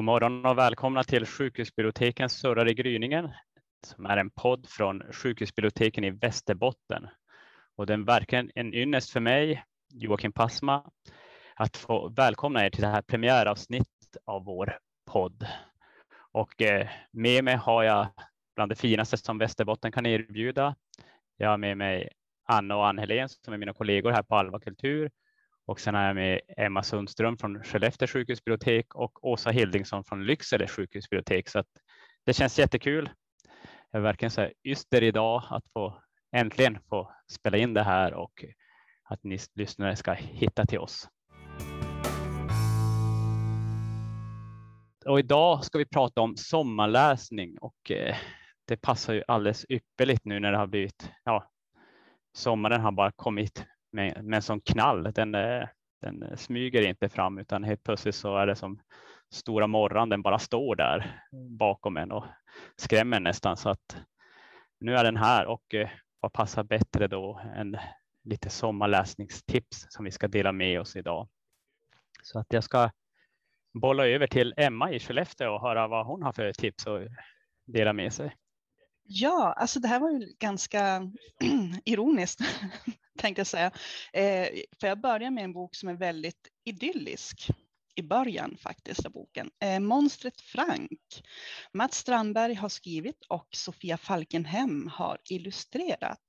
God morgon och välkomna till Sjukhusbibliotekens Surrar i gryningen som är en podd från Sjukhusbiblioteken i Västerbotten. Och det är verkligen en ynnest för mig, Joakim Passma, att få välkomna er till det här premiäravsnittet av vår podd. Och eh, med mig har jag bland det finaste som Västerbotten kan erbjuda. Jag har med mig Anna och Ann Helén som är mina kollegor här på Alva Kultur och sen har jag med Emma Sundström från Skellefteå sjukhusbibliotek och Åsa Hildingsson från Lycksele sjukhusbibliotek. Så att det känns jättekul. Jag är verkligen så här yster idag att få äntligen få spela in det här och att ni lyssnare ska hitta till oss. Och idag ska vi prata om sommarläsning och eh, det passar ju alldeles ypperligt nu när det har blivit, ja, sommaren har bara kommit med, med en sån knall. Den, eh, den smyger inte fram utan helt plötsligt så är det som stora morran. Den bara står där bakom en och skrämmer nästan så att nu är den här och eh, vad passar bättre då än lite sommarläsningstips som vi ska dela med oss idag. Så att jag ska bolla över till Emma i Skellefteå och höra vad hon har för tips att dela med sig. Ja, alltså det här var ju ganska ironiskt tänkte jag säga. Eh, för jag börjar med en bok som är väldigt idyllisk i början faktiskt av boken. Eh, Monstret Frank. Mats Strandberg har skrivit och Sofia Falkenhem har illustrerat.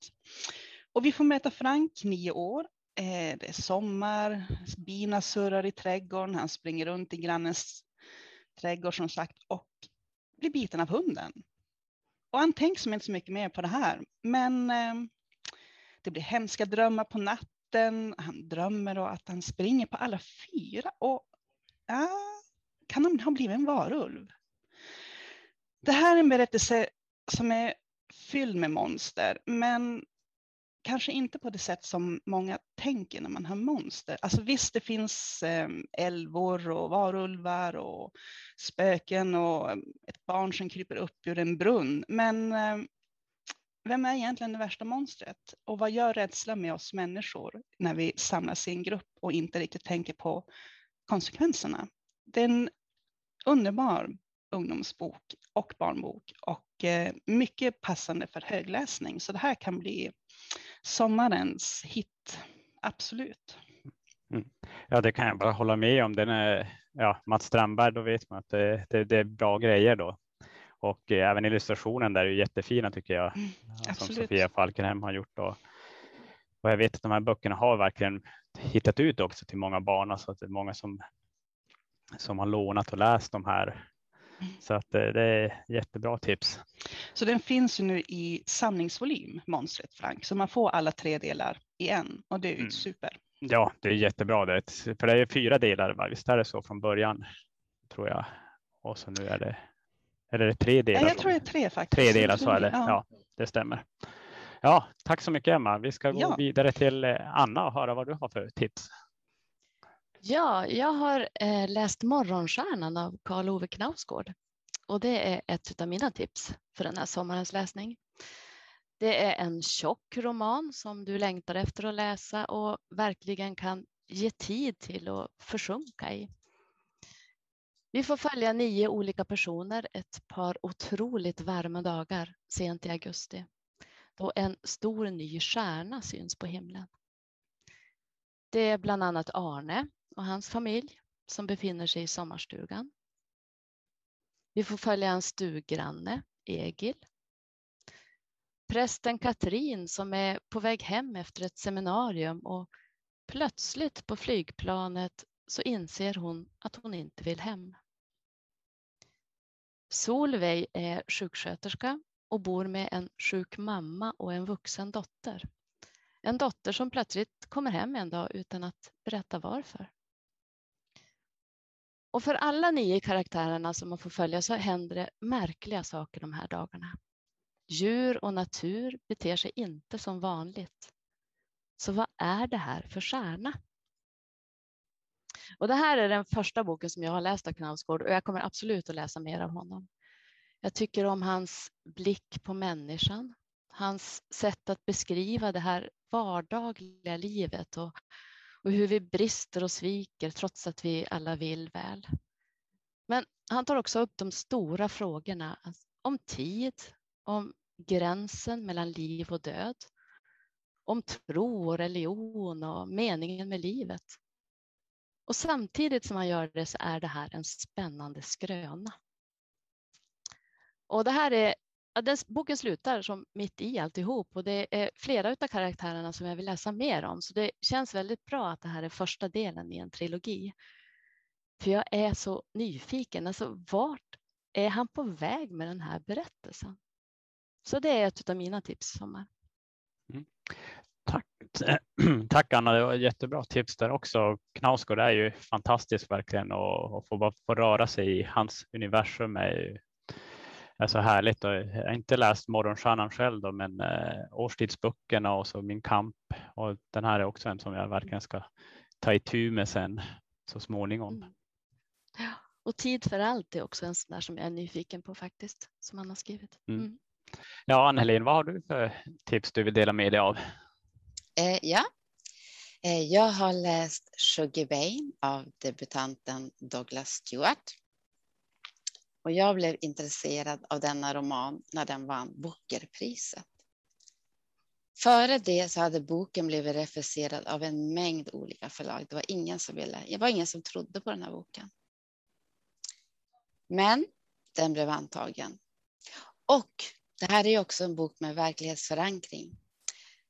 Och vi får möta Frank, nio år. Eh, det är sommar, bina surrar i trädgården, han springer runt i grannens trädgård som sagt och blir biten av hunden. Och han tänker som inte så mycket mer på det här, men eh, det blir hemska drömmar på natten. Han drömmer då att han springer på alla fyra och ja, kan han ha blivit en varulv? Det här är en berättelse som är fylld med monster, men kanske inte på det sätt som många tänker när man har monster. Alltså visst, det finns ehm, älvor och varulvar och spöken och ehm, ett barn som kryper upp ur en brunn. Men ehm, vem är egentligen det värsta monstret? Och vad gör rädsla med oss människor när vi samlas i en grupp och inte riktigt tänker på konsekvenserna? Det är en underbar ungdomsbok och barnbok och eh, mycket passande för högläsning. Så det här kan bli sommarens hit, absolut. Mm. Ja, det kan jag bara hålla med om. Den är, ja, Mats Strandberg, då vet man att det, det, det är bra grejer då. Och eh, även illustrationen där är jättefina tycker jag, mm, som Sofia Falkenhem har gjort. Och, och jag vet att de här böckerna har verkligen hittat ut också till många barn, alltså att det är många som, som har lånat och läst de här. Så att det, eh, det är jättebra tips. Så den finns nu i samlingsvolym, Monstret Frank, så man får alla tre delar i en och det är ju mm. super. Ja, det är jättebra. Det, för det är fyra delar, va? visst är det så från början, tror jag. Och så nu är det eller är det tre delar? Jag tror det är tre faktiskt. Tre delar, så är det. Ja, ja det stämmer. Ja, tack så mycket Emma. Vi ska gå ja. vidare till eh, Anna och höra vad du har för tips. Ja, jag har eh, läst Morgonstjärnan av Karl Ove Knausgård och det är ett av mina tips för den här sommarens läsning. Det är en tjock roman som du längtar efter att läsa och verkligen kan ge tid till att försjunka i. Vi får följa nio olika personer ett par otroligt varma dagar sent i augusti då en stor ny stjärna syns på himlen. Det är bland annat Arne och hans familj som befinner sig i sommarstugan. Vi får följa en stuggranne, Egil. Prästen Katrin som är på väg hem efter ett seminarium och plötsligt på flygplanet så inser hon att hon inte vill hem. Solveig är sjuksköterska och bor med en sjuk mamma och en vuxen dotter. En dotter som plötsligt kommer hem en dag utan att berätta varför. Och för alla nio karaktärerna som man får följa så händer det märkliga saker de här dagarna. Djur och natur beter sig inte som vanligt. Så vad är det här för stjärna? Och det här är den första boken som jag har läst av Knausgård och jag kommer absolut att läsa mer av honom. Jag tycker om hans blick på människan, hans sätt att beskriva det här vardagliga livet och, och hur vi brister och sviker trots att vi alla vill väl. Men han tar också upp de stora frågorna alltså om tid, om gränsen mellan liv och död, om tro och religion och meningen med livet. Och samtidigt som han gör det så är det här en spännande skröna. Och det här är, ja, den, boken slutar som mitt i alltihop och det är flera av karaktärerna som jag vill läsa mer om. Så det känns väldigt bra att det här är första delen i en trilogi. För jag är så nyfiken. Alltså, vart är han på väg med den här berättelsen? Så det är ett av mina tips sommar. Mm. Tack. Tack Anna, det var jättebra tips där också. Knausgård är ju fantastisk verkligen och, och få, få röra sig i hans universum är, ju är så härligt. Och jag har inte läst Morgonstjärnan själv då, men eh, Årstidsböckerna och så Min kamp och den här är också en som jag verkligen ska ta itu med sen så småningom. Mm. Och Tid för allt är också en sån där som jag är nyfiken på faktiskt, som han har skrivit. Mm. Mm. Ja, Ann-Helin, vad har du för tips du vill dela med dig av? Eh, ja, eh, jag har läst Sugar Bane av debutanten Douglas Stewart. Och jag blev intresserad av denna roman när den vann Bookerpriset. Före det så hade boken blivit refuserad av en mängd olika förlag. Det var ingen som ville, det var ingen som trodde på den här boken. Men den blev antagen. Och det här är också en bok med verklighetsförankring.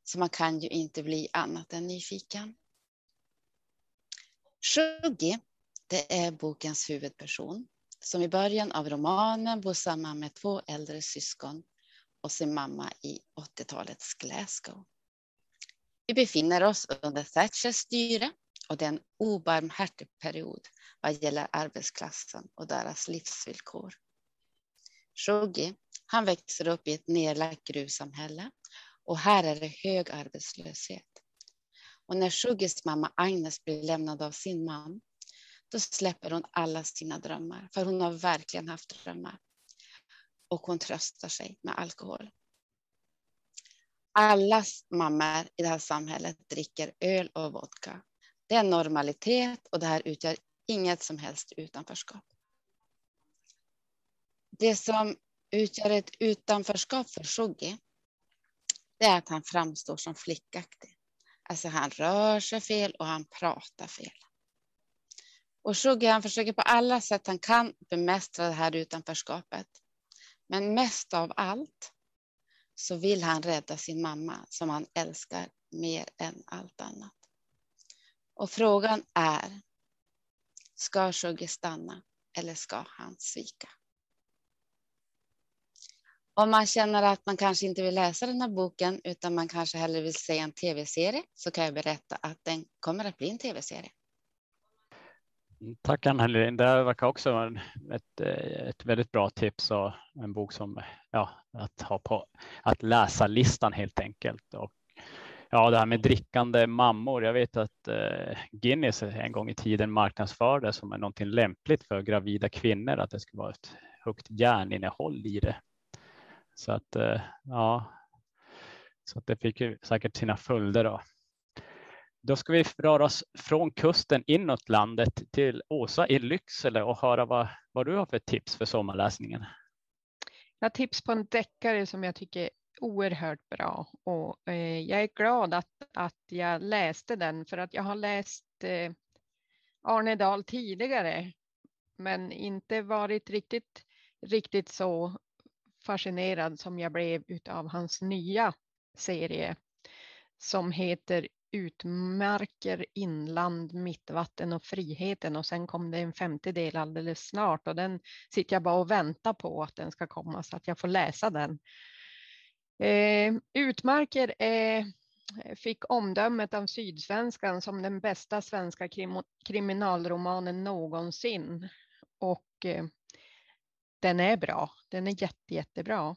Så man kan ju inte bli annat än nyfiken. Shuggi, det är bokens huvudperson som i början av romanen bor samman med två äldre syskon och sin mamma i 80-talets Glasgow. Vi befinner oss under Thatchers styre och det är en obarmhärtig period vad gäller arbetsklassen och deras livsvillkor. Shoggi, han växer upp i ett nedlagt gruvsamhälle och här är det hög arbetslöshet. Och när Shuggis mamma Agnes blir lämnad av sin man, då släpper hon alla sina drömmar, för hon har verkligen haft drömmar. Och hon tröstar sig med alkohol. Alla mammor i det här samhället dricker öl och vodka. Det är normalitet och det här utgör inget som helst utanförskap. Det som utgör ett utanförskap för Shuggi, det är att han framstår som flickaktig. Alltså han rör sig fel och han pratar fel. Och Shuggy han försöker på alla sätt han kan bemästra det här utanförskapet. Men mest av allt så vill han rädda sin mamma som han älskar mer än allt annat. Och frågan är, ska Shuggy stanna eller ska han svika? Om man känner att man kanske inte vill läsa den här boken utan man kanske hellre vill se en tv-serie så kan jag berätta att den kommer att bli en tv-serie. Tack Ann-Helin. Det verkar också vara ett, eh, ett väldigt bra tips och en bok som ja, att ha på att läsa listan helt enkelt. Och ja, det här med drickande mammor. Jag vet att eh, Guinness en gång i tiden marknadsförde som är någonting lämpligt för gravida kvinnor, att det skulle vara ett högt järninnehåll i det. Så att eh, ja, så att det fick ju säkert sina följder. Då. Då ska vi röra oss från kusten inåt landet till Åsa i Lycksele och höra vad, vad du har för tips för sommarläsningen. Jag har tips på en deckare som jag tycker är oerhört bra och eh, jag är glad att, att jag läste den för att jag har läst eh, Arne Dahl tidigare men inte varit riktigt, riktigt så fascinerad som jag blev av hans nya serie som heter Utmarker, inland, mittvatten och friheten och sen kom det en femte del alldeles snart och den sitter jag bara och väntar på att den ska komma så att jag får läsa den. Eh, Utmarker eh, fick omdömet av Sydsvenskan som den bästa svenska krim, kriminalromanen någonsin och eh, den är bra. Den är jätte, jättebra.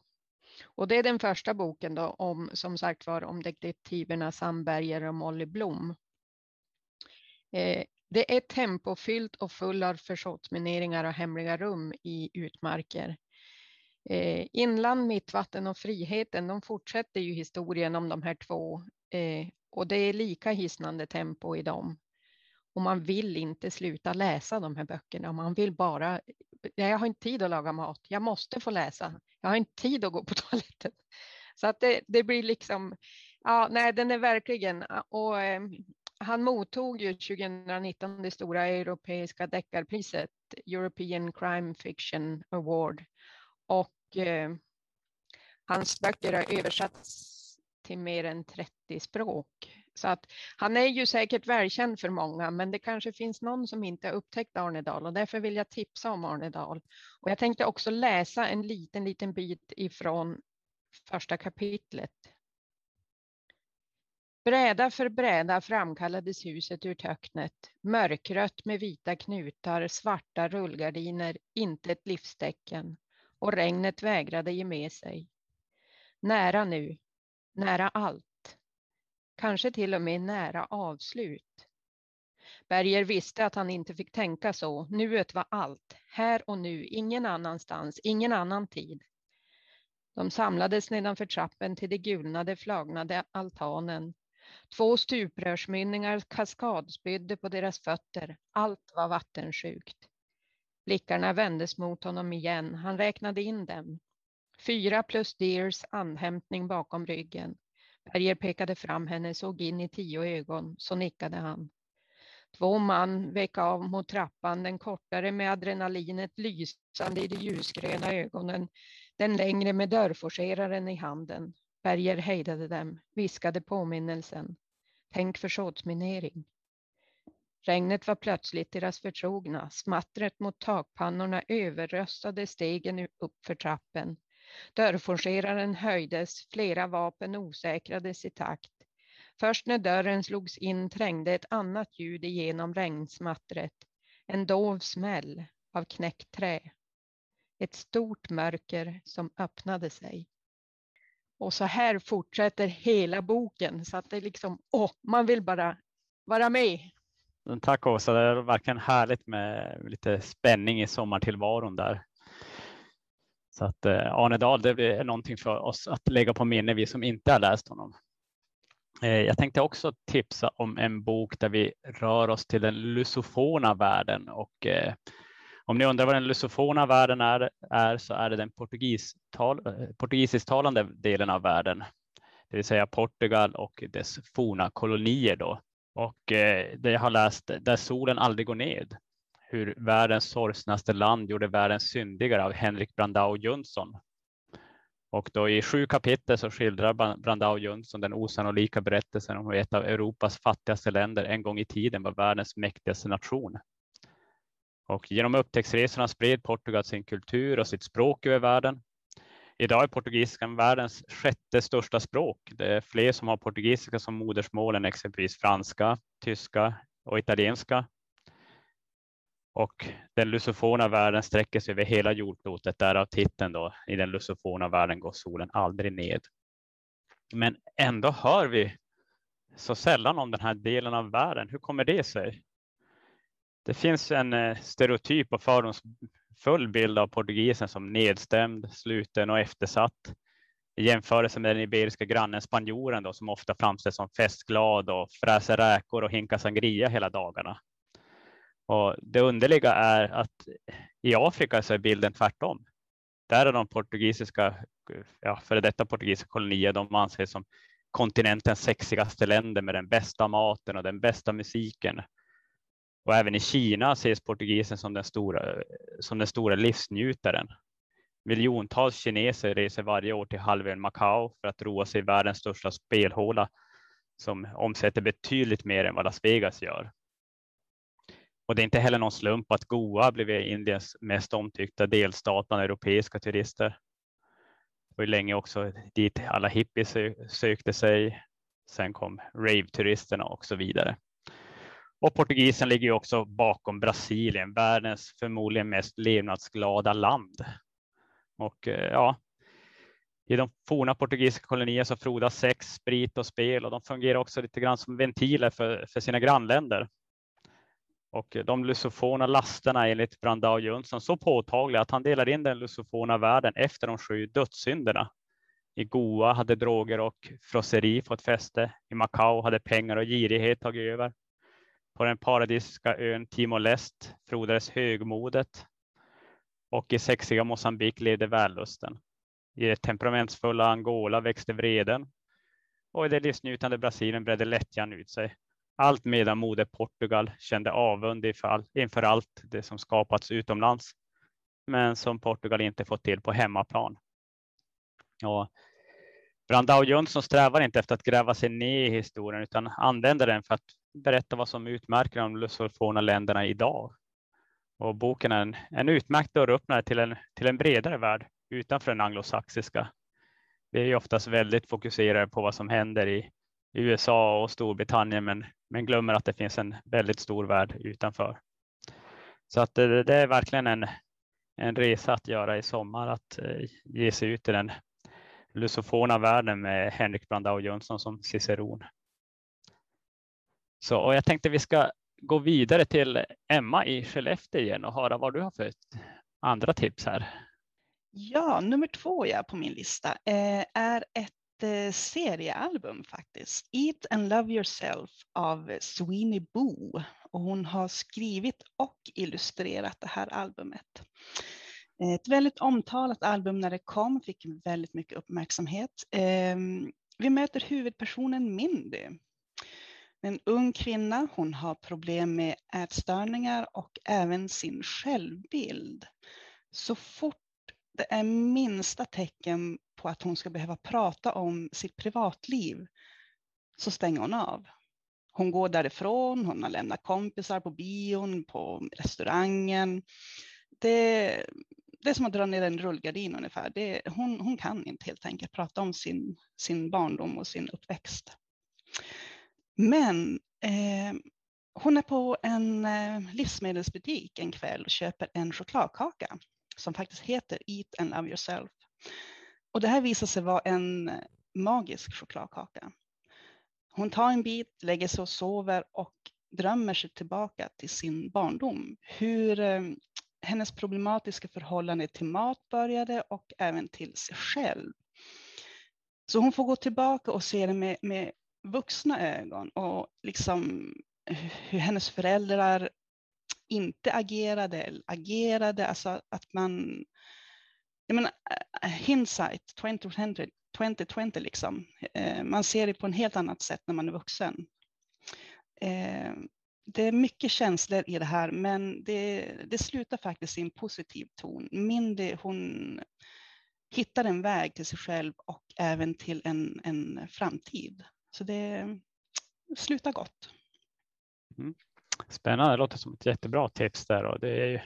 Och det är den första boken då om, som sagt var, om detektiverna Sandberger och Molly Blom. Eh, det är tempofyllt och full av försåtsmineringar och hemliga rum i utmarker. Eh, inland, mittvatten och friheten, de fortsätter ju historien om de här två eh, och det är lika hisnande tempo i dem och man vill inte sluta läsa de här böckerna. Man vill bara, jag har inte tid att laga mat, jag måste få läsa. Jag har inte tid att gå på toaletten. Så att det, det blir liksom, ja, nej, den är verkligen, och eh, han mottog ju 2019 det stora europeiska deckarpriset, European Crime Fiction Award. Och eh, hans böcker har översatts till mer än 30 språk. Så att han är ju säkert välkänd för många, men det kanske finns någon som inte har upptäckt Arne Dahl och därför vill jag tipsa om Arne Dahl. Och jag tänkte också läsa en liten, liten bit ifrån första kapitlet. Bräda för bräda framkallades huset ur töcknet, mörkrött med vita knutar, svarta rullgardiner, inte ett livstecken, och regnet vägrade ge med sig. Nära nu, nära allt, kanske till och med nära avslut. Berger visste att han inte fick tänka så. Nuet var allt, här och nu, ingen annanstans, ingen annan tid. De samlades nedanför trappen till det gulnade, flagnade altanen. Två stuprörsmynningar kaskadspydde på deras fötter. Allt var vattensjukt. Blickarna vändes mot honom igen. Han räknade in dem. Fyra plus Deers andhämtning bakom ryggen. Berger pekade fram henne, såg in i tio ögon, så nickade han. Två man vek av mot trappan, den kortare med adrenalinet lysande i de ljusgröna ögonen, den längre med dörrforceraren i handen. Berger hejdade dem, viskade påminnelsen. Tänk försåtsminering. Regnet var plötsligt deras förtrogna. Smattret mot takpannorna överröstade stegen upp för trappen. Dörrforceraren höjdes, flera vapen osäkrades i takt. Först när dörren slogs in trängde ett annat ljud igenom regnsmattret. En dov smäll av knäckt trä. Ett stort mörker som öppnade sig. Och så här fortsätter hela boken så att det liksom, åh, man vill bara vara med. Tack Åsa, det är verkligen härligt med lite spänning i sommartillvaron där. Så att eh, Arne Dahl, det är någonting för oss att lägga på minne, vi som inte har läst honom. Eh, jag tänkte också tipsa om en bok där vi rör oss till den lusofona världen och eh, om ni undrar vad den lusofona världen är, är så är det den portugistal, eh, portugisisktalande delen av världen, det vill säga Portugal och dess forna kolonier då. Och eh, det jag har läst, där solen aldrig går ned, hur världens sorgsnaste land gjorde världen syndigare av Henrik Brandao Jönsson. Och då i sju kapitel så skildrar Brandao Jönsson den osannolika berättelsen om hur ett av Europas fattigaste länder en gång i tiden var världens mäktigaste nation. Och genom upptäcktsresorna spred Portugal sin kultur och sitt språk över världen. Idag är portugisiskan världens sjätte största språk. Det är fler som har portugisiska som modersmål än exempelvis franska, tyska och italienska. Och den lusofona världen sträcker sig över hela jordklotet. Därav titeln då. I den lusofona världen går solen aldrig ned. Men ändå hör vi så sällan om den här delen av världen. Hur kommer det sig? Det finns en eh, stereotyp och fördomsfull bild av portugisen som nedstämd, sluten och eftersatt i jämförelse med den iberiska grannen spanjoren då, som ofta framställs som festglad och fräser räkor och hinkar sangria hela dagarna. Och det underliga är att i Afrika så är bilden tvärtom. Där är de portugisiska, ja, före detta portugisiska kolonier, de anses som kontinentens sexigaste länder med den bästa maten och den bästa musiken. Och även i Kina ses portugisen som den stora, som den stora livsnjutaren. Miljontals kineser reser varje år till halvön Macao för att roa sig i världens största spelhåla som omsätter betydligt mer än vad Las Vegas gör. Och det är inte heller någon slump att Goa blev Indiens mest omtyckta delstat bland europeiska turister. Det var länge också dit alla hippies sökte sig. Sen kom rave-turisterna och så vidare. Och portugisen ligger ju också bakom Brasilien, världens förmodligen mest levnadsglada land. Och eh, ja, i de forna portugisiska kolonierna så frodas sex, sprit och spel och de fungerar också lite grann som ventiler för, för sina grannländer. Och de lusofona lasterna enligt Brandao Jönsson så påtagliga att han delar in den lusofona världen efter de sju dödssynderna. I Goa hade droger och frosseri fått fäste. I Macao hade pengar och girighet tagit över. På den paradisiska ön Timor-Leste frodades högmodet och i sexiga Mosambik levde vällusten. I det temperamentsfulla Angola växte vreden och i det livsnjutande Brasilien bredde lättjan ut sig. Allt medan moder Portugal kände avund inför allt det som skapats utomlands, men som Portugal inte fått till på hemmaplan. Och Brandao Jönsson strävar inte efter att gräva sig ner i historien utan använder den för att berätta vad som utmärker de lusofona länderna idag. Och boken är en, en utmärkt dörröppnare till en, till en bredare värld utanför den anglosaxiska. Vi är ju oftast väldigt fokuserade på vad som händer i USA och Storbritannien men, men glömmer att det finns en väldigt stor värld utanför. Så att det, det är verkligen en, en resa att göra i sommar att eh, ge sig ut i den lusofona världen med Henrik Brandao Jönsson som ciceron. Så och jag tänkte vi ska gå vidare till Emma i Skellefteå igen och höra vad du har för andra tips här. Ja, nummer två ja, på min lista eh, är ett seriealbum faktiskt. Eat and Love Yourself av Sweeney Boo. Och hon har skrivit och illustrerat det här albumet. Ett väldigt omtalat album när det kom, fick väldigt mycket uppmärksamhet. Ehm, vi möter huvudpersonen Mindy. En ung kvinna, hon har problem med ätstörningar och även sin självbild. Så fort det är minsta tecken på att hon ska behöva prata om sitt privatliv så stänger hon av. Hon går därifrån, hon har lämnat kompisar på bion, på restaurangen. Det, det är som att dra ner en rullgardin ungefär. Det, hon, hon kan inte helt enkelt prata om sin, sin barndom och sin uppväxt. Men eh, hon är på en eh, livsmedelsbutik en kväll och köper en chokladkaka som faktiskt heter Eat and Love Yourself. Och det här visar sig vara en magisk chokladkaka. Hon tar en bit, lägger sig och sover och drömmer sig tillbaka till sin barndom. Hur eh, hennes problematiska förhållande till mat började och även till sig själv. Så hon får gå tillbaka och se det med, med vuxna ögon och liksom hur hennes föräldrar inte agerade eller agerade, alltså att man, jag menar, eh, eh, hindsight 2020, 2020 liksom, eh, man ser det på en helt annat sätt när man är vuxen. Det är mycket känslor i det här, men det, det slutar faktiskt i en positiv ton. Mindy, hon hittar en väg till sig själv och även till en, en framtid. Så det slutar gott. Mm. Spännande, det låter som ett jättebra tips där och det är, ju,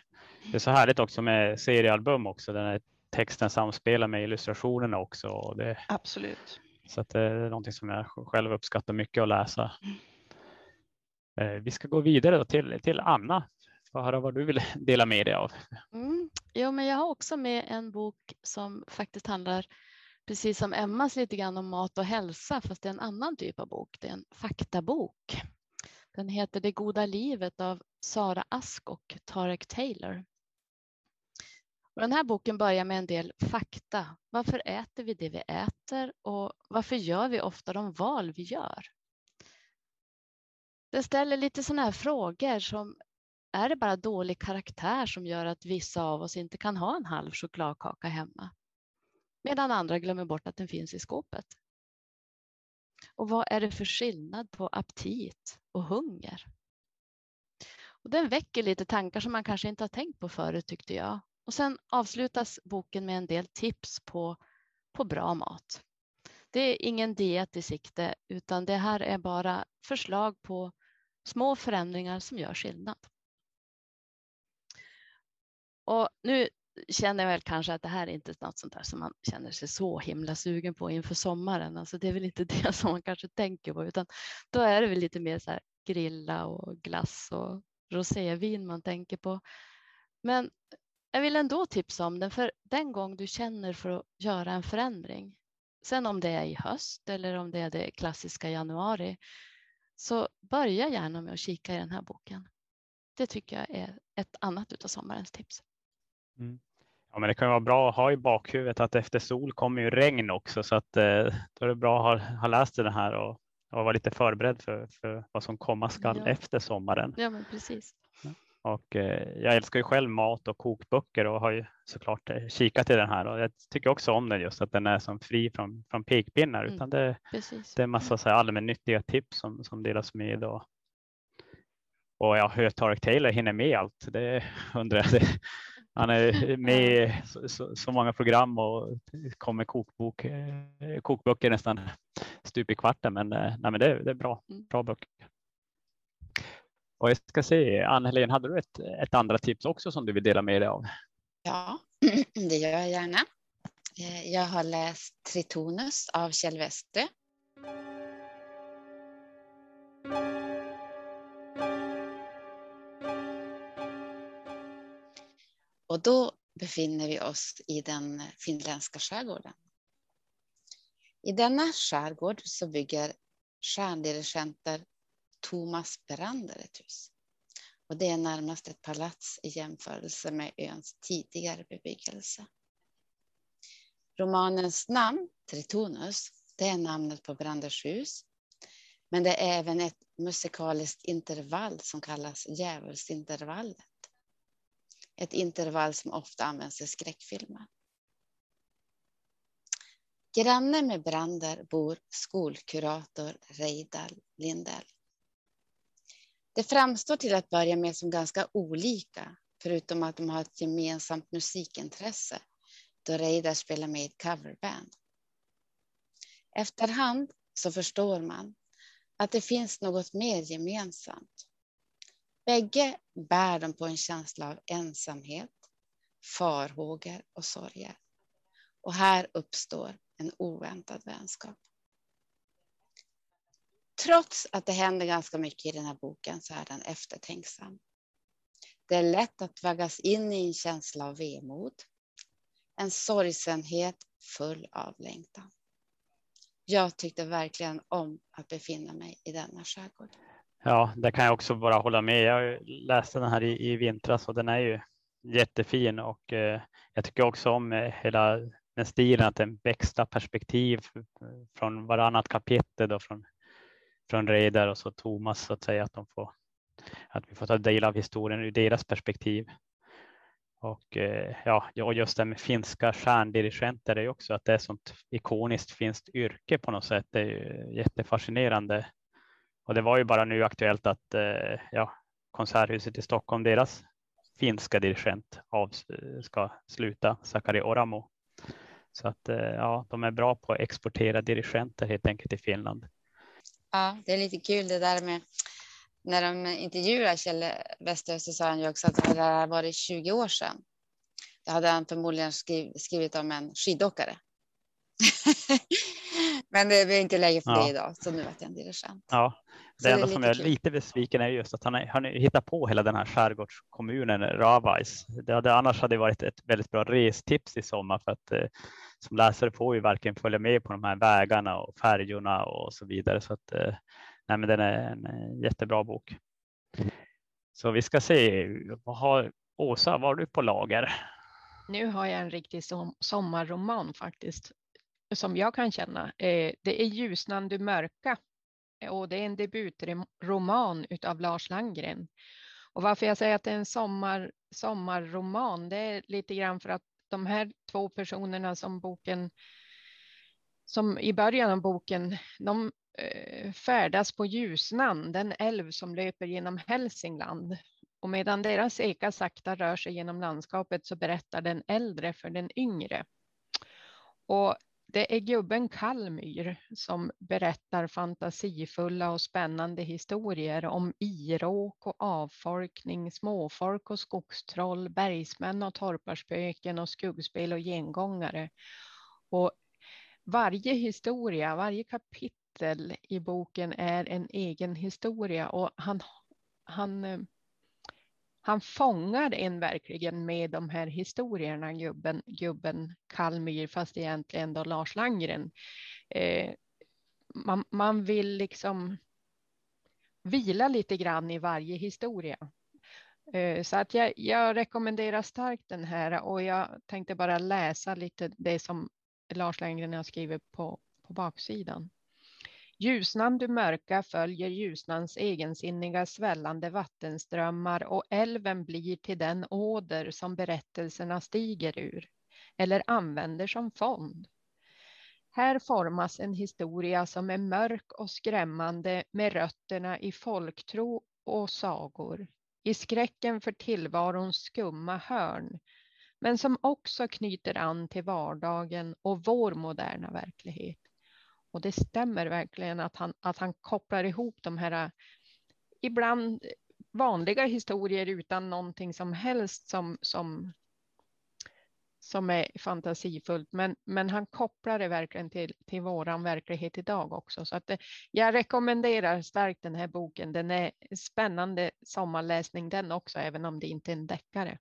det är så härligt också med seriealbum också. Den är texten samspelar med illustrationerna också. Och det, Absolut. Så att det är någonting som jag själv uppskattar mycket att läsa. Mm. Vi ska gå vidare till, till Anna. Få höra vad du vill dela med dig av. Mm. Jo, men jag har också med en bok som faktiskt handlar precis som Emmas lite grann om mat och hälsa, fast det är en annan typ av bok. Det är en faktabok. Den heter Det goda livet av Sara Ask och Tarek Taylor. Och den här boken börjar med en del fakta. Varför äter vi det vi äter och varför gör vi ofta de val vi gör? Den ställer lite sådana här frågor som är det bara dålig karaktär som gör att vissa av oss inte kan ha en halv chokladkaka hemma? Medan andra glömmer bort att den finns i skåpet. Och vad är det för skillnad på aptit och hunger? Och den väcker lite tankar som man kanske inte har tänkt på förut tyckte jag. Och sen avslutas boken med en del tips på, på bra mat. Det är ingen diet i sikte utan det här är bara förslag på små förändringar som gör skillnad. Och nu känner jag väl kanske att det här är inte något sånt där som man känner sig så himla sugen på inför sommaren. Alltså det är väl inte det som man kanske tänker på, utan då är det väl lite mer så här grilla och glass och rosévin man tänker på. Men jag vill ändå tipsa om den, för den gång du känner för att göra en förändring, sen om det är i höst eller om det är det klassiska januari, så börja gärna med att kika i den här boken. Det tycker jag är ett annat av sommarens tips. Mm. Ja, men det kan vara bra att ha i bakhuvudet att efter sol kommer ju regn också så att eh, då är det bra att ha, ha läst den här och och vara lite förberedd för, för vad som komma skall Ja. efter sommaren. Ja, men precis. Och eh, jag älskar ju själv mat och kokböcker och har ju såklart eh, kikat i den här och jag tycker också om den just att den är som fri från, från pekpinnar Mm. utan det, precis. det är massa så här allmännyttiga tips som, som delas med idag. Och ja, hur Tarek Taylor hinner med allt, det undrar jag. Han är med i så, så, många program och kommer kokbok, eh, kokböcker nästan stup i kvarten. Men, nej, men det, det är bra, Mm. bra böcker. Och jag ska se, Ann-Helén, hade du ett, ett andra tips också som du vill dela med dig av? Ja, det gör jag gärna. Eh, jag har läst Tritonus av Kjell Westö. Och då befinner vi oss i den finländska skärgården. I denna skärgård så bygger stjärndirigenter Thomas Brander ett hus. Och det är närmast ett palats i jämförelse med öns tidigare bebyggelse. Romanens namn, Tritonus, det är namnet på Branders hus. Men det är även ett musikaliskt intervall som kallas djävulsintervallet. Ett intervall som ofta används i skräckfilmer. Granne med Brander bor skolkurator Reidar Lindell. Det framstår till att börja med som ganska olika, förutom att de har ett gemensamt musikintresse, då Reidar spelar med i ett coverband. Efterhand så förstår man att det finns något mer gemensamt. Bägge bär de på en känsla av ensamhet, farhågor och sorger. Och här uppstår en oväntad vänskap. Trots att det händer ganska mycket i den här boken så är den eftertänksam. Det är lätt att vaggas in i en känsla av vemod, en sorgsenhet full av längtan. Jag tyckte verkligen om att befinna mig i denna skärgård. Ja, det kan jag också bara hålla med. Jag läste den här i, i vintras och den är ju jättefin och eh, jag tycker också om eh, hela den stilen att den växlar perspektiv från varannat kapitel och från, från Reidar och så Thomas så att säga att de får att vi får ta del av historien ur deras perspektiv. Och eh, ja, och just det med finska stjärndirigenter är ju också att det är sånt ikoniskt finskt yrke på något sätt. Det är ju jättefascinerande. Och det var ju bara nu aktuellt att eh, ja, Konserthuset i Stockholm, deras finska dirigent av, eh, ska sluta, Sakari Oramo. Så att ja, de är bra på att exportera dirigenter helt enkelt i Finland. Ja, det är lite kul det där med när de intervjuade Kjell Wester så sa han ju också att det här varit 20 år sedan. Det hade han förmodligen skriv, skrivit om en skidåkare. Men det är inte läge för Ja. det idag, så nu är jag en dirigent. Ja, Så det enda är som jag är kul. lite besviken är just att han har, han hittat på hela den här skärgårdskommunen Ravais. Det hade annars hade det varit ett väldigt bra restips i sommar för att eh, som läsare får vi verkligen följa med på de här vägarna och färjorna och så vidare. Så att eh, nej, men den är en eh, jättebra bok. Så vi ska se. Vad har Åsa? Vad har du på lager? Nu har jag en riktig som, sommarroman faktiskt, som jag kan känna. Eh, det är Ljusnan du mörka och det är en debutroman av Lars Landgren. Och varför jag säger att det är en sommar, sommarroman, det är lite grann för att de här två personerna som boken, som i början av boken, de eh, färdas på Ljusnan, den älv som löper genom Hälsingland. Och medan deras eka sakta rör sig genom landskapet så berättar den äldre för den yngre. Och det är gubben Kallmyr som berättar fantasifulla och spännande historier om iråk och avfolkning, småfolk och skogstroll, bergsmän och torparspöken och skuggspel och gengångare. Och varje historia, varje kapitel i boken är en egen historia och han, han eh, han fångar en verkligen med de här historierna, gubben, gubben Kalmyr, fast egentligen då Lars Landgren. Eh, man, man vill liksom vila lite grann i varje historia. Eh, så att jag, jag rekommenderar starkt den här och jag tänkte bara läsa lite det som Lars Landgren har skrivit på, på baksidan. Ljusnan du mörka följer Ljusnans egensinniga svällande vattenströmmar och älven blir till den åder som berättelserna stiger ur eller använder som fond. Här formas en historia som är mörk och skrämmande med rötterna i folktro och sagor, i skräcken för tillvarons skumma hörn, men som också knyter an till vardagen och vår moderna verklighet. Och det stämmer verkligen att han, att han kopplar ihop de här äh, ibland vanliga historier utan någonting som helst som, som, som är fantasifullt. Men, men han kopplar det verkligen till, till våran verklighet idag också. Så att det, jag rekommenderar starkt den här boken. Den är spännande sommarläsning den också, även om det inte är en deckare.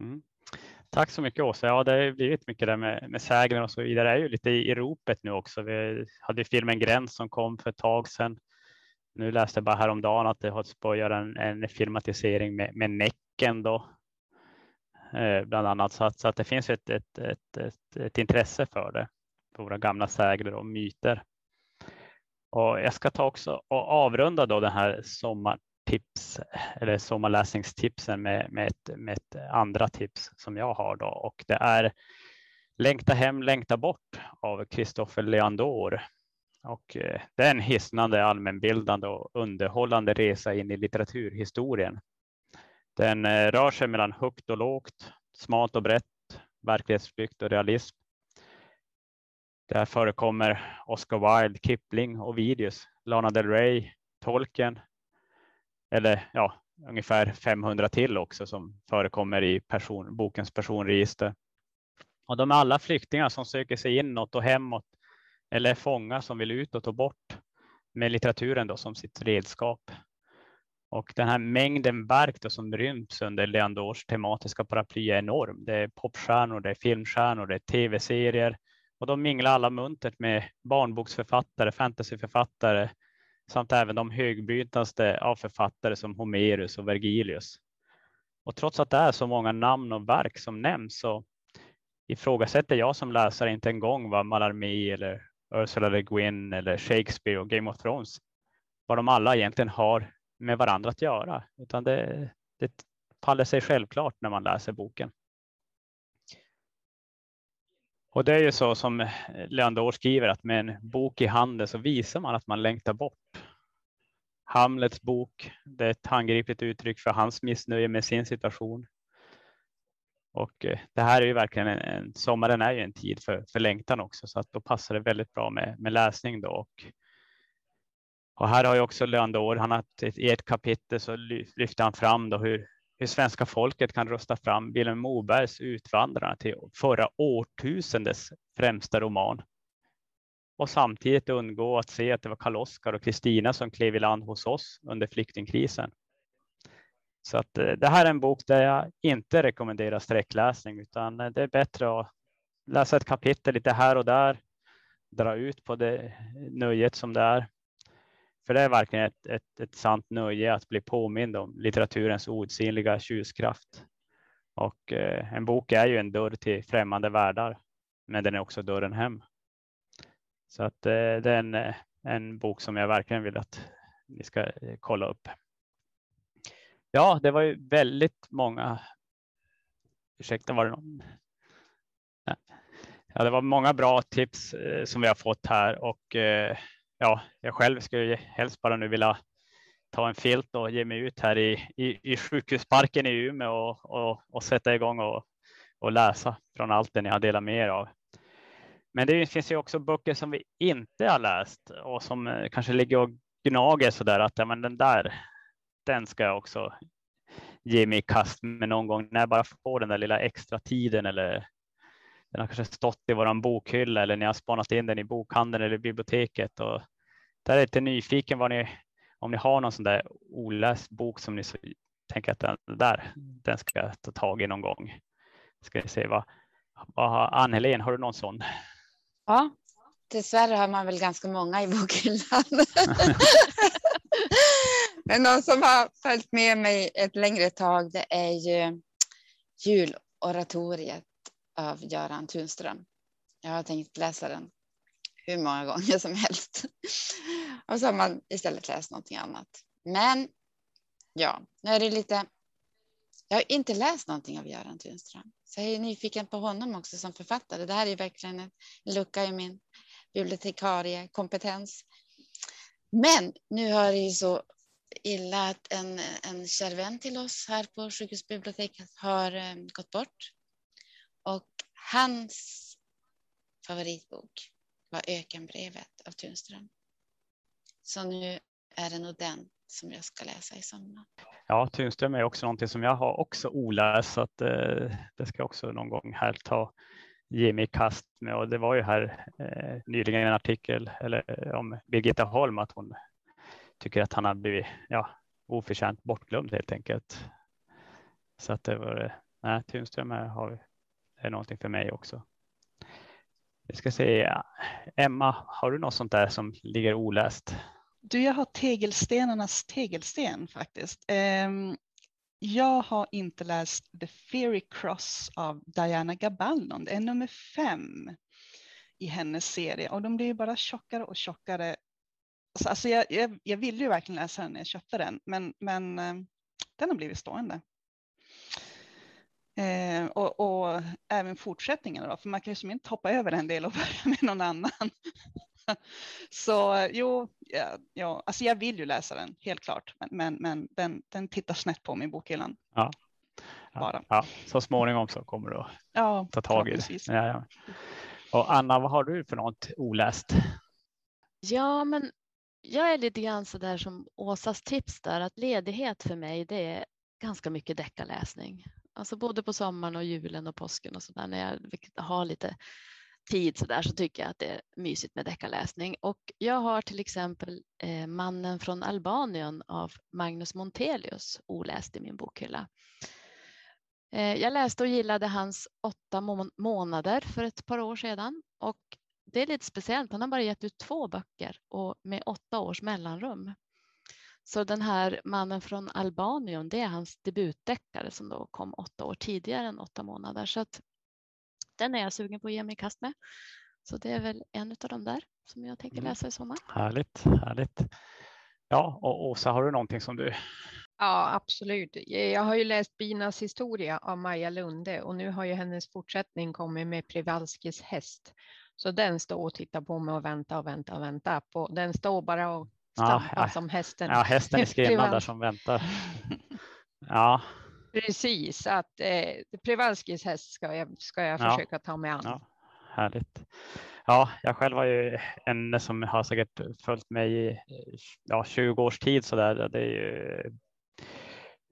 Mm. Tack så mycket Åsa. Ja, det har blivit mycket där med, med sägner och så vidare. Det är ju lite i, i ropet nu också. Vi hade filmen Gräns som kom för ett tag sedan. Nu läste jag bara häromdagen att det hålls på att göra en, en filmatisering med, med Näcken då. Eh, bland annat så att, så att det finns ett, ett, ett, ett, ett intresse för det. För våra gamla sägner och myter. Och jag ska ta också och avrunda då den här sommar, tips eller sommarläsningstipsen med, med, ett, med ett andra tips som jag har då och det är Längta hem, längta bort av Christoffer Leandor. Och eh, det är en hisnande, allmänbildande och underhållande resa in i litteraturhistorien. Den eh, rör sig mellan högt och lågt, smalt och brett, verklighetsflykt och realism. Där förekommer Oscar Wilde, Kipling, Ovidius, Lana Del Rey, Tolkien, eller ja, ungefär 500 till också som förekommer i person, bokens personregister. Och de är alla flyktingar som söker sig inåt och hemåt eller fångar som vill utåt och bort med litteraturen då som sitt redskap. Och den här mängden verk då som ryms under Leandors tematiska paraply är enorm. Det är popstjärnor, det är filmstjärnor, det är tv-serier och de minglar alla muntert med barnboksförfattare, fantasyförfattare, samt även de högbrytande av författare som Homerus och Vergilius. Och trots att det är så många namn och verk som nämns så ifrågasätter jag som läsare inte en gång vad Mallarmé eller Ursula Le Guin eller Shakespeare och Game of Thrones, vad de alla egentligen har med varandra att göra, utan det, det faller sig självklart när man läser boken. Och det är ju så som eh, Leandor skriver att med en bok i handen så visar man att man längtar bort. Hamlets bok, det är ett handgripligt uttryck för hans missnöje med sin situation. Och eh, det här är ju verkligen en, en sommaren är ju en tid för, för längtan också, så att då passar det väldigt bra med, med läsning då. Och, och här har ju också Leandor, han har ett, i ett kapitel så lyfter han fram då hur, hur svenska folket kan rösta fram Vilhelm Mobergs Utvandrarna till förra årtusendets främsta roman. Och samtidigt undgå att se att det var Karl-Oskar och Kristina som klev i land hos oss under flyktingkrisen. Så att eh, det här är en bok där jag inte rekommenderar sträckläsning, utan eh, det är bättre att läsa ett kapitel lite här och där, dra ut på det nöjet som det är för det är verkligen ett, ett, ett sant nöje att bli påmind om litteraturens outsinliga tjuskraft. Och eh, en bok är ju en dörr till främmande världar, men den är också dörren hem. Så att eh, det är en, eh, en bok som jag verkligen vill att ni ska eh, kolla upp. Ja, det var ju väldigt många. Ursäkta, var det någon? Ja, det var många bra tips eh, som vi har fått här och eh, ja, jag själv skulle helst bara nu vilja ta en filt och ge mig ut här i, i, i sjukhusparken i Umeå och, och, och sätta igång och, och läsa från allt det ni har delat med er av. Men det finns ju också böcker som vi inte har läst och som eh, kanske ligger och gnager så där att ja, men den där, den ska jag också ge mig i kast med någon gång när jag bara får den där lilla extra tiden eller den har kanske stått i våran bokhylla eller ni har spanat in den i bokhandeln eller biblioteket. Och där är jag lite nyfiken vad ni, om ni har någon sån där oläst bok som ni tänker att den där, den ska jag ta tag i någon gång. Ska vi se vad, vad har Ann-Helén, har du någon sån? Ja, dessvärre har man väl ganska många i bokhyllan. Men någon som har följt med mig ett längre tag, det är ju juloratoriet av Göran Tunström. Jag har tänkt läsa den hur många gånger som helst. Och så har man istället läst någonting annat. Men ja, nu är det lite. Jag har inte läst någonting av Göran Tunström, så jag är nyfiken på honom också som författare. Det här är verkligen en lucka i min bibliotekariekompetens. Men nu har det ju så illa att en, en kär vän till oss här på sjukhusbiblioteket har um, gått bort. Hans favoritbok var Ökenbrevet av Tunström. Så nu är det nog den som jag ska läsa i sommar. Ja, Tunström är också någonting som jag har också oläst så att eh, det ska jag också någon gång här ta ge mig i kast med och det var ju här eh, nyligen en artikel eller eh, om Birgitta Holm att hon tycker att han har blivit ja, oförtjänt bortglömd helt enkelt. Så att det var, eh, nej, Tunström har det är någonting för mig också. Vi ska se, Emma, har du något sånt där som ligger oläst? Du, jag har tegelstenarnas tegelsten faktiskt. Um, jag har inte läst The Fairy Cross av Diana Gabaldon. Det är nummer fem i hennes serie och de blir ju bara tjockare och tjockare. Alltså, alltså jag, jag, jag ville ju verkligen läsa den när jag köpte den, men, men ehm, den har blivit stående. Eh, och, och, även fortsättningen då, för man kan ju som inte hoppa över en del och börja med någon annan. Så jo, ja, ja, alltså jag vill ju läsa den, helt klart, men, men, men den, den tittar snett på mig i bokhyllan. Ja. Ja, ja, så småningom så kommer du att ja, ta tag i det. Ja, ja. Och Anna, vad har du för något oläst? Ja, men jag är lite grann så där som Åsas tips där, att ledighet för mig, det är ganska mycket deckarläsning. Alltså både på sommaren och julen och påsken och så där när jag har lite tid så där så tycker jag att det är mysigt med deckarläsning. Och jag har till exempel eh, Mannen från Albanien av Magnus Montelius oläst i min bokhylla. Eh, jag läste och gillade hans åtta må månader för ett par år sedan och det är lite speciellt. Han har bara gett ut två böcker och med åtta års mellanrum. Så den här mannen från Albanien, det är hans debutdeckare som då kom åtta år tidigare än åtta månader. Så att den är jag sugen på att ge mig i kast med. Så det är väl en av de där som jag tänker mm. läsa i sommar. Härligt, härligt. Ja, och Åsa, har du någonting som du? Ja, absolut. Jag har ju läst Binas historia av Maja Lunde och nu har ju hennes fortsättning kommit med Privalskis häst. Så den står och tittar på mig och väntar och väntar och väntar på. Den står bara och stampar ja, som hästen. Ja, hästen är skriven där som väntar. Ja, Precis, att eh, Privalskis häst ska jag, ska jag ja. försöka ta mig an. Ja, härligt. Ja, jag själv har ju en som har säkert följt mig i ja, 20 års tid så där. Det är ju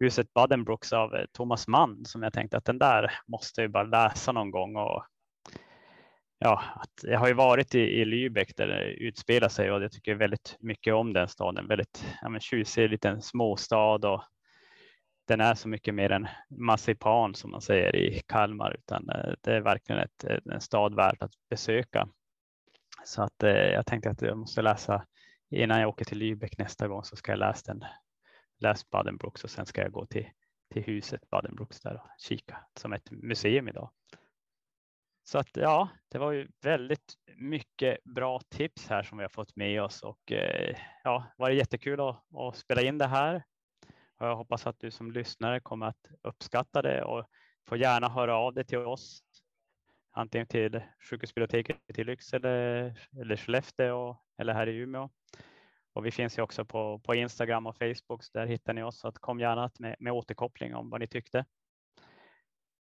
Huset Badenbrooks av eh, Thomas Mann som jag tänkte att den där måste jag bara läsa någon gång. Och, ja, att jag har ju varit i, i Lübeck där det utspelar sig och jag tycker väldigt mycket om den staden. Väldigt ja, men, tjusig liten småstad och den är så mycket mer än marsipan som man säger i Kalmar, utan eh, det är verkligen ett, en stad värd att besöka. Så att eh, jag tänkte att jag måste läsa innan jag åker till Lübeck nästa gång så ska jag läsa den. Läs Badenbrooks och sen ska jag gå till, till huset Badenbrooks där och kika som ett museum idag. Så att ja, det var ju väldigt mycket bra tips här som vi har fått med oss och eh, ja, var det jättekul att, att spela in det här. Och jag hoppas att du som lyssnare kommer att uppskatta det och får gärna höra av dig till oss. Antingen till sjukhusbiblioteket i Lycksele eller Skellefteå eller här i Umeå. Och vi finns ju också på, på Instagram och Facebook, så där hittar ni oss. Så att kom gärna med, med återkoppling om vad ni tyckte.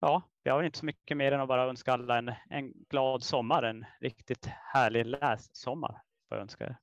Ja, jag har inte så mycket mer än att bara önska alla en, en glad sommar, en riktigt härlig lässommar. Får jag önska er.